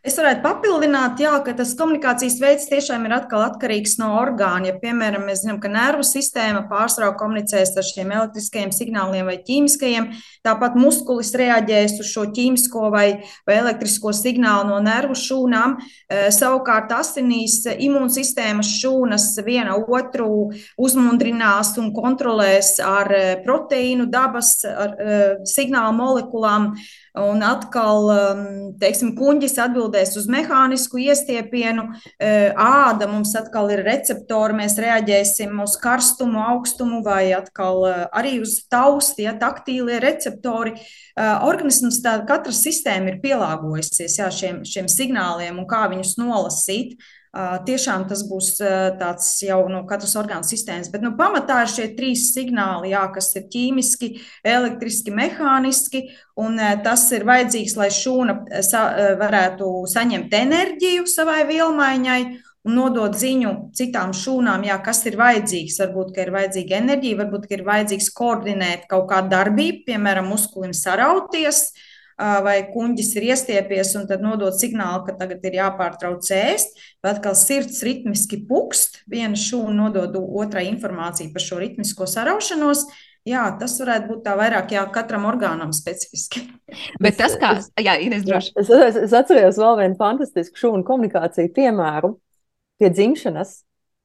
Es varētu papildināt, jā, ka tas komunikācijas veids tiešām ir atkarīgs no orgāna. Ja, piemēram, mēs zinām, ka nervu sistēma pārsvarā komunicēs ar šiem elektriskajiem signāliem vai ķīmiskajiem, tāpat muskulis reaģēs uz šo ķīmisko vai, vai elektrisko signālu no nervu šūnām. E, savukārt asinīs imūnsistēmas šūnas viena otru uzmundrinās un kontrolēs ar e, proteīnu dabas ar, e, signālu molekulām. Un atkal, um, teiksim, kuģis atbildēs uz mehānisku iestiepienu, uh, āda mums atkal ir receptori, mēs reaģēsim uz karstumu, augstumu vai atkal uh, arī uz tausti, ja taktīlie receptori. Uh, organisms, tā katra sistēma ir pielāgojusies jā, šiem, šiem signāliem un kā viņus nolasīt. Tiešām tas būs tāds jau no katras orgānu sistēmas, bet nu, pamatā ir šie trīs signāli, jā, kas ir ķīmiski, elektriski, mehāniski, un tas ir vajadzīgs, lai šūna sa varētu saņemt enerģiju savai vielmaiņai un nodot ziņu citām šūnām, jā, kas ir vajadzīgs. Varbūt, ka ir vajadzīga enerģija, varbūt, ka ir vajadzīgs koordinēt kaut kādu darbību, piemēram, muskulim sarauties, uh, vai kuģis ir iestiepies un tad nodot signālu, ka tagad ir jāpārtrauc ēst, vai atkal sirds ritmiski pukst, viena šūna nodod otrai informāciju par šo ritmisko saraušanos. Jā, tas varētu būt tā vairāk, jā, katram orgānam specifiski. Bet tas, kā, jā, Ines, droši. Es, es, es atceros vēl vienu fantastisku šūnu komunikāciju piemēru pie dzimšanas.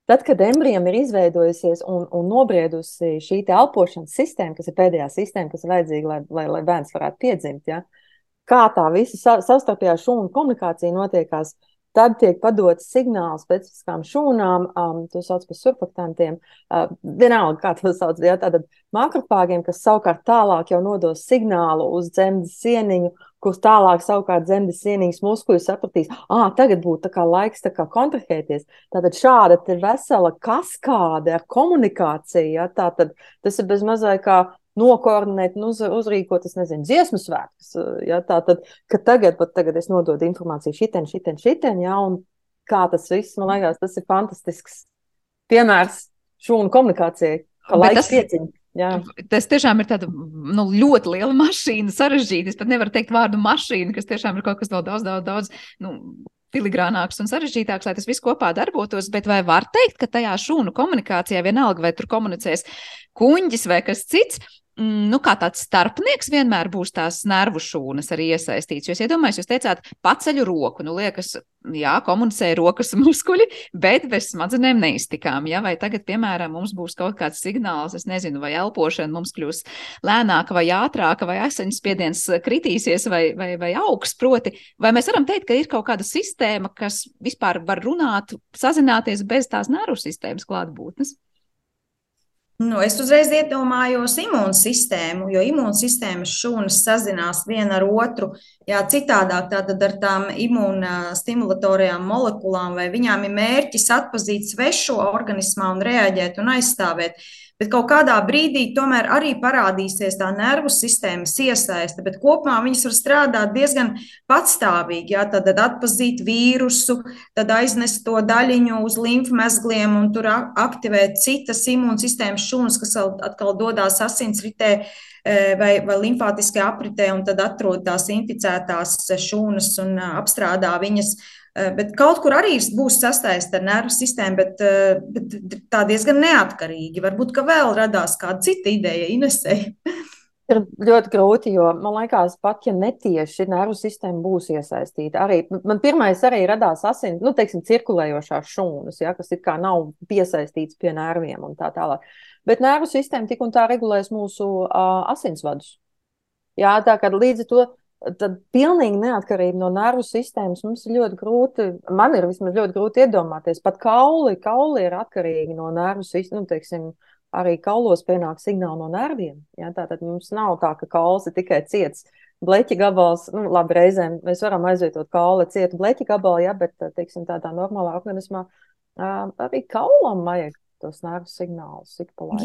Tad, kad embrijam ir izveidojusies un, un nobriedusi šī elpošanas sistēma, kas ir pēdējā sistēma, kas ir vajadzīga, lai, lai, lai bērns varētu piedzimt, ja, kā tā visa savstarpējā šūnu komunikācija notiekās, tad tiek padots signāls specifiskām šūnām, um, to sauc par surfaktantiem, uh, vienalga, kā to sauc, ja, tātad makrofāgiem, kas savukārt tālāk jau nodos signālu uz dzemdas sieniņu, kurš tālāk savukārt dzemdas sienīgas muskuļi sapratīs, ah, tagad būtu tā kā laiks tā kā kontrahēties. Tātad šāda ir vesela kaskāde ar komunikāciju, ja, tātad tas ir bez mazai kā nokoordinēt un uz, uzrīkot, es nezinu, dziesmu svētkus. Ja, tā tad, ka tagad, pat tagad es nododu informāciju šitien, šitien, šitien, ja, un kā tas viss, man liekas, tas ir fantastisks piemērs šūnu komunikācijai, ka laiks pieciņ. Jā. Tas tiešām ir tāda nu, ļoti liela mašīna, sarežģīta. Es pat nevaru teikt vārdu mašīna, kas tiešām ir kaut kas daudz, daudz, daudz nu, filigrānāks un sarežģītāks, lai tas viss kopā darbotos. Bet vai var teikt, ka tajā šūnu komunikācijā vienalga, vai tur komunicēs kuģis vai kas cits, nu, kā tāds starpnieks vienmēr būs tās nervu šūnas arī iesaistīts. Jūs iedomājaties, jūs teicāt, paceļu roku, nu, liekas, jā, komunicē rokas muskuļi, bet bez smadzenēm neiztikām. Ja? Vai tagad, piemēram, mums būs kaut kāds signāls, es nezinu, vai elpošana mums kļūs lēnāka vai ātrāka, vai asinsspiediens kritīsies vai, vai, vai augsts, proti, vai mēs varam teikt, ka ir kaut kāda sistēma, kas vispār var runāt, sazināties bez tās nervu sistēmas klātbūtnes? Nu, es uzreiz iedomājos imūnsistēmu, jo imūnsistēmas šūnas sazinās viena ar otru. Jā, citādāk tātad ar tām imūnstimulatorajām molekulām, vai viņām ir mērķis atpazīt svešo organismā un reaģēt un aizstāvēt. Bet kaut kādā brīdī tomēr arī parādīsies tā nervu sistēmas iesaiste, bet kopumā viņas var strādāt diezgan patstāvīgi. Jā, tad atpazīt vīrusu, tad aiznest to daļiņu uz limfmezgliem un tur aktivēt citas imūnsistēmas šūnas, kas atkal dodas asinsritē e, vai, vai limfātiskajā apritē, un tad atrod tās inficētās šūnas un apstrādā viņas. Eh, bet kaut kur arī būs sasaistīta ar nervu sistēmu, bet, eh, bet tā diezgan neatkarīgi. Varbūt, ka vēl radās kāda cita ideja Inesei. Ir ļoti grūti, jo man liekas, pat ja netieši nervu sistēma būs iesaistīta. Arī, man pirmais arī radās asins, nu, teiksim, cirkulējošās šūnas, ja, kas it kā nav piesaistīts pie nerviem un tā tālāk. Bet nervu sistēma tik un tā regulēs mūsu uh, asinsvadus. Jā, tā kā līdz ar to tad pilnīgi neatkarīgi no nervu sistēmas mums ir ļoti grūti, man ir vismaz ļoti grūti iedomāties, pat kauli, kauli ir atkarīgi no nervu sistēmas, nu, teiksim, arī kaulos pienāk signāli no nerviem. Ja? Tātad mums nav tā, ka kauls ir tikai ciets. Bleķa gabals, nu, labi, reizēm mēs varam aizvietot kauli cietu bleķa gabalu, ja, bet, teiksim, tādā normālā organismā arī kaulam vajag tos nervu signālus.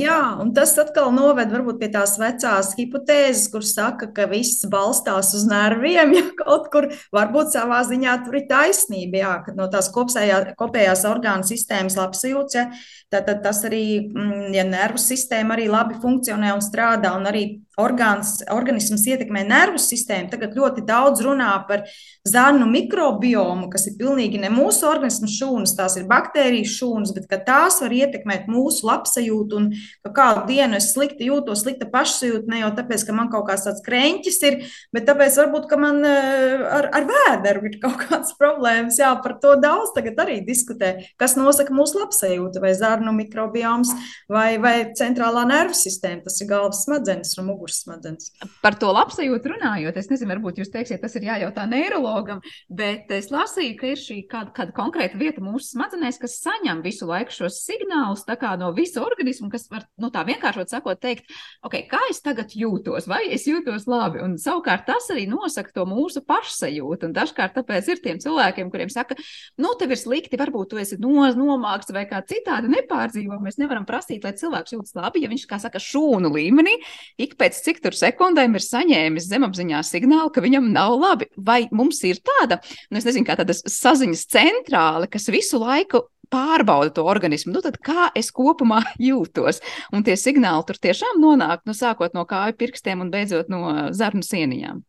Jā, un tas atkal noved varbūt pie tās vecās hipotēzes, kur saka, ka viss balstās uz nerviem, ja kaut kur varbūt savā ziņā tur ir taisnība, jā, ka no tās kopsējā, kopējās orgānu sistēmas labsajūts, ja, tad, tad tas arī, mm, ja nervu sistēma arī labi funkcionē un strādā un arī orgāns, organisms ietekmē nervu sistēmu. Tagad ļoti daudz runā par zarnu mikrobiomu, kas ir pilnīgi ne mūsu organismu šūnas, tās ir baktērijas šūnas, bet tās var ietekmēt mūsu labsajūtu. Un ka kādu dienu es slikti jūtos, slikta pašsajūta ne jau tāpēc, ka man kaut kāds tāds krēņķis ir, bet tāpēc varbūt, ka man eh, ar, ar vēderu ir kaut kādas problēmas. Jā, par to daudz tagad arī diskutē, kas nosaka mūsu labsajūtu, vai zarnu mikrobioms, vai, vai centrālā nervu sistēma, tas ir galvas smadzenes un muguras muguras smadzenes. Par to labsajūtu runājot, es nezinu, varbūt jūs teiksiet, tas ir jājautā neirologam, bet es lasīju, ka ir šī kāda, kāda konkrēta vieta mūsu smadzenēs, kas saņem visu laiku šos signālus no visa organisma, kas var nu, tā vienkāršot sakot, teikt, okay, kā es tagad jūtos, vai es jūtos labi. Un savukārt tas arī nosaka to mūsu pašsajūtu. Un dažkārt tāpēc ir tiem cilvēkiem, kuriem saka, nu, tev ir slikti, varbūt tu esi no, nomākts vai kā citādi nepārdzīvo. Mēs nevaram prasīt, lai cilvēks jūtas labi, ja viņš, kā saka, šūnu līmenī ik pēc pēc cik tur sekundēm ir saņēmis zemapziņā signālu, ka viņam nav labi. Vai mums ir tāda, nu, es nezinu, kā tāda saziņas centrāle, kas visu laiku pārbauda to organismu, nu tad kā es kopumā jūtos. Un tie signāli tur tiešām nonāk, nu, sākot no kāju pirkstiem un beidzot no zarnu sieniņām.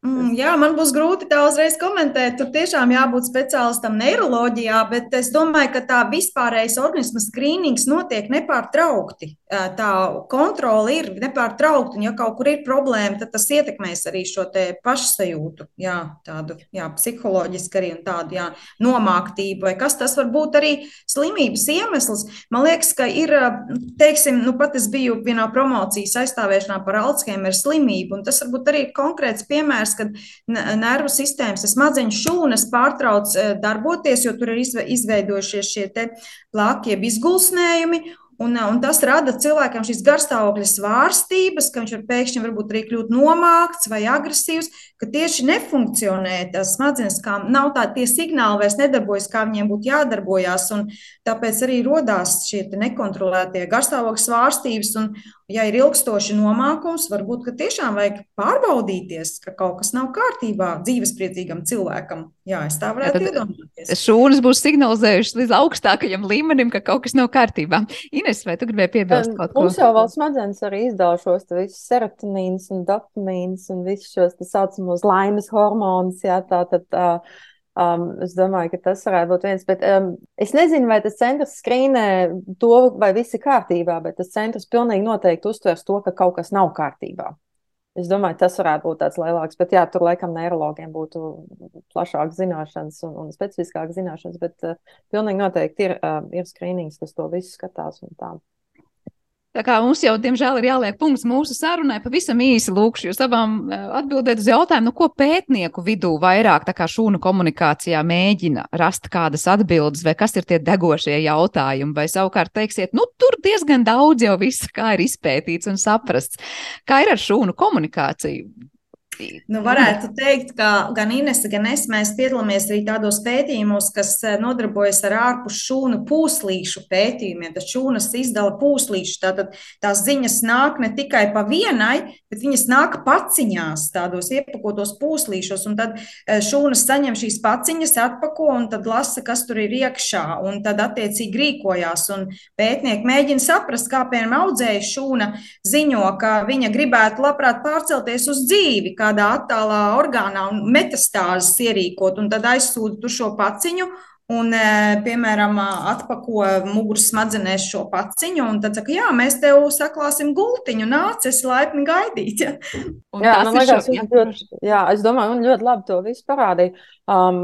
Mm, jā, man būs grūti tā uzreiz komentēt. Tur tiešām jābūt speciālistam neiroloģijā, bet es domāju, ka tā vispārējais organisma skrīnings notiek nepārtraukti. Tā kontrole ir nepārtraukta, un ja kaut kur ir problēma, tad tas ietekmēs arī šo pašsajūtu, jā, tādu jā, psiholoģisku arī un tādu jā, nomāktību, vai kas tas var būt arī slimības iemesls. Man liekas, ka ir, teiksim, nu pat es biju vienā promocijas aizstāvēšanā par Alzheimer slimību, un tas varbūt arī ir konkrēts piemērs piemērs, kad nervu sistēmas, smadzeņu šūnas pārtrauc eh, darboties, jo tur ir izveidojušies šie plāki, jeb izgulsnējumi. Un, un tas rada cilvēkam šīs garstāvokļa svārstības, ka viņš var pēkšņi varbūt arī kļūt nomākts vai agresīvs, ka tieši nefunkcionē tās smadzenes, kā nav tā, tie signāli vairs nedarbojas, kā viņiem būtu jādarbojās. Tāpēc arī radās šie nekontrolētie garstāvokļa svārstības. Un, ja ir ilgstoši nomākums, varbūt tiešām vajag pārbaudīties, ka kaut kas nav kārtībā dzīvespriecīgam cilvēkam. Jā, es tā varētu ja, iedomāties. Šūnas būs signalizējušas līdz augstākajam līmenim, ka kaut kas nav kārtībā. Ines, vai tu gribēji piebilst kaut ko? Mums jau vēl smadzenes arī izdala šos visus serotonīnus un dopamīnus un visus šos tā saucamos laimes hormonus. Jā, tā tad. Uh, Um, es domāju, ka tas varētu būt viens. Bet, um, es nezinu, vai tas centrs skrīnē to, vai viss ir kārtībā, bet tas centrs pilnīgi noteikti uztvers to, ka kaut kas nav kārtībā. Es domāju, tas varētu būt tāds lielāks, bet jā, tur laikam neirologiem būtu plašākas zināšanas un, un specifiskākas zināšanas, bet uh, pilnīgi noteikti ir, uh, ir skrīnings, kas to visu skatās un tā. Tā kā mums jau, diemžēl, ir jāliek punkts mūsu sarunai, pavisam īsi lūkšu jūs abām eh, atbildēt uz jautājumu, nu, ko pētnieku vidū vairāk tā kā šūnu komunikācijā mēģina rast kādas atbildes, vai kas ir tie degošie jautājumi, vai savukārt teiksiet, nu, tur diezgan daudz jau viss kā ir izpētīts un saprasts. Kā ir ar šūnu komunikāciju? Nu, varētu teikt, ka gan Inese, gan es mēs piedalāmies arī tādos pētījumos, kas eh, nodarbojas ar ārpus šūnu pūslīšu pētījumiem. Tad šūnas izdala pūslīšu. Tātad tās ziņas nāk ne tikai pa vienai, bet viņas nāk paciņās, tādos iepakotos pūslīšos. Un tad eh, šūnas saņem šīs paciņas, atpako un tad lasa, kas tur ir iekšā. Un tad attiecīgi rīkojās. Un pētnieki mēģina saprast, kā piemēram audzēja šūna ziņo, ka viņa gribētu labprāt pārcelties uz dzīvi. Kā kādā attālā orgānā un metastāzes ierīkot, un tad aizsūta tur šo paciņu. Un, e, piemēram, atpako muguras smadzenēs šo paciņu, un tad saka, jā, mēs tev saklāsim gultiņu, nāc, es laipni gaidīt. Ja? jā, nu, liekas, šo... ļoti, jā, es domāju, un ļoti labi to visu parādīja. Um,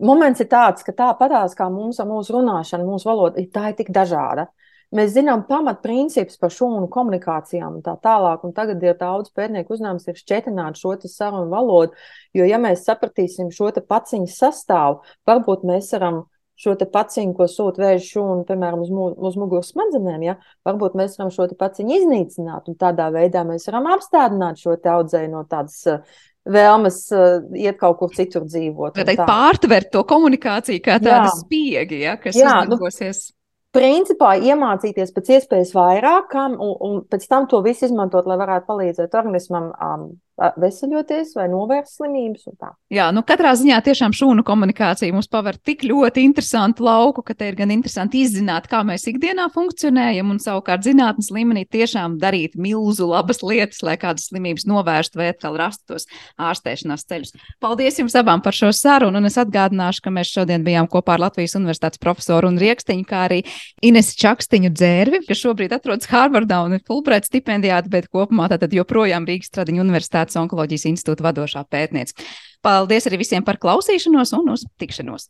moments ir tāds, ka tāpatās kā mums ar mūsu runāšanu, mūsu valoda, tā ir tik dažāda. Mēs zinām pamatprincipus par šūnu komunikācijām un tā tālāk, un tagad ir daudz pētnieku uzdevums ir šķietināt šo sarunu valodu, jo ja mēs sapratīsim šo paciņu sastāvu, varbūt mēs varam šo paciņu, ko sūta vēža šūna, piemēram, uz, mu, uz muguras smadzenēm, ja? varbūt mēs varam šo paciņu iznīcināt, un tādā veidā mēs varam apstādināt šo audzēju no tādas uh, vēlmes uh, iet kaut kur citur dzīvot. Tā teikt, pārtvert to komunikāciju kā tādu spiegi, ja, kas jā, uzdarbosies. Nu, principā iemācīties pēc iespējas vairāk, un, un pēc tam to visu izmantot, lai varētu palīdzēt organismam um, veseļoties vai novērst slimības. Jā, nu katrā ziņā tiešām šūnu komunikācija mums paver tik ļoti interesantu lauku, ka te ir gan interesanti izzināt, kā mēs ikdienā funkcionējam, un savukārt zinātnes līmenī tiešām darīt milzu labas lietas, lai kādas slimības novērstu vai atkal rastu tos ārstēšanās ceļus. Paldies jums abām par šo sarunu, un es atgādināšu, ka mēs šodien bijām kopā ar Latvijas Universitātes profesoru un riekstiņu, kā arī Ines Čakstiņu dzērvi, kas šobrīd atrodas Harvardā un ir Fulbright stipendijāta, bet kopumā tātad joprojām Rīgas Tradiņu universitātes Universitātes onkoloģijas institūta vadošā pētniece. Paldies arī visiem par klausīšanos un uz tikšanos!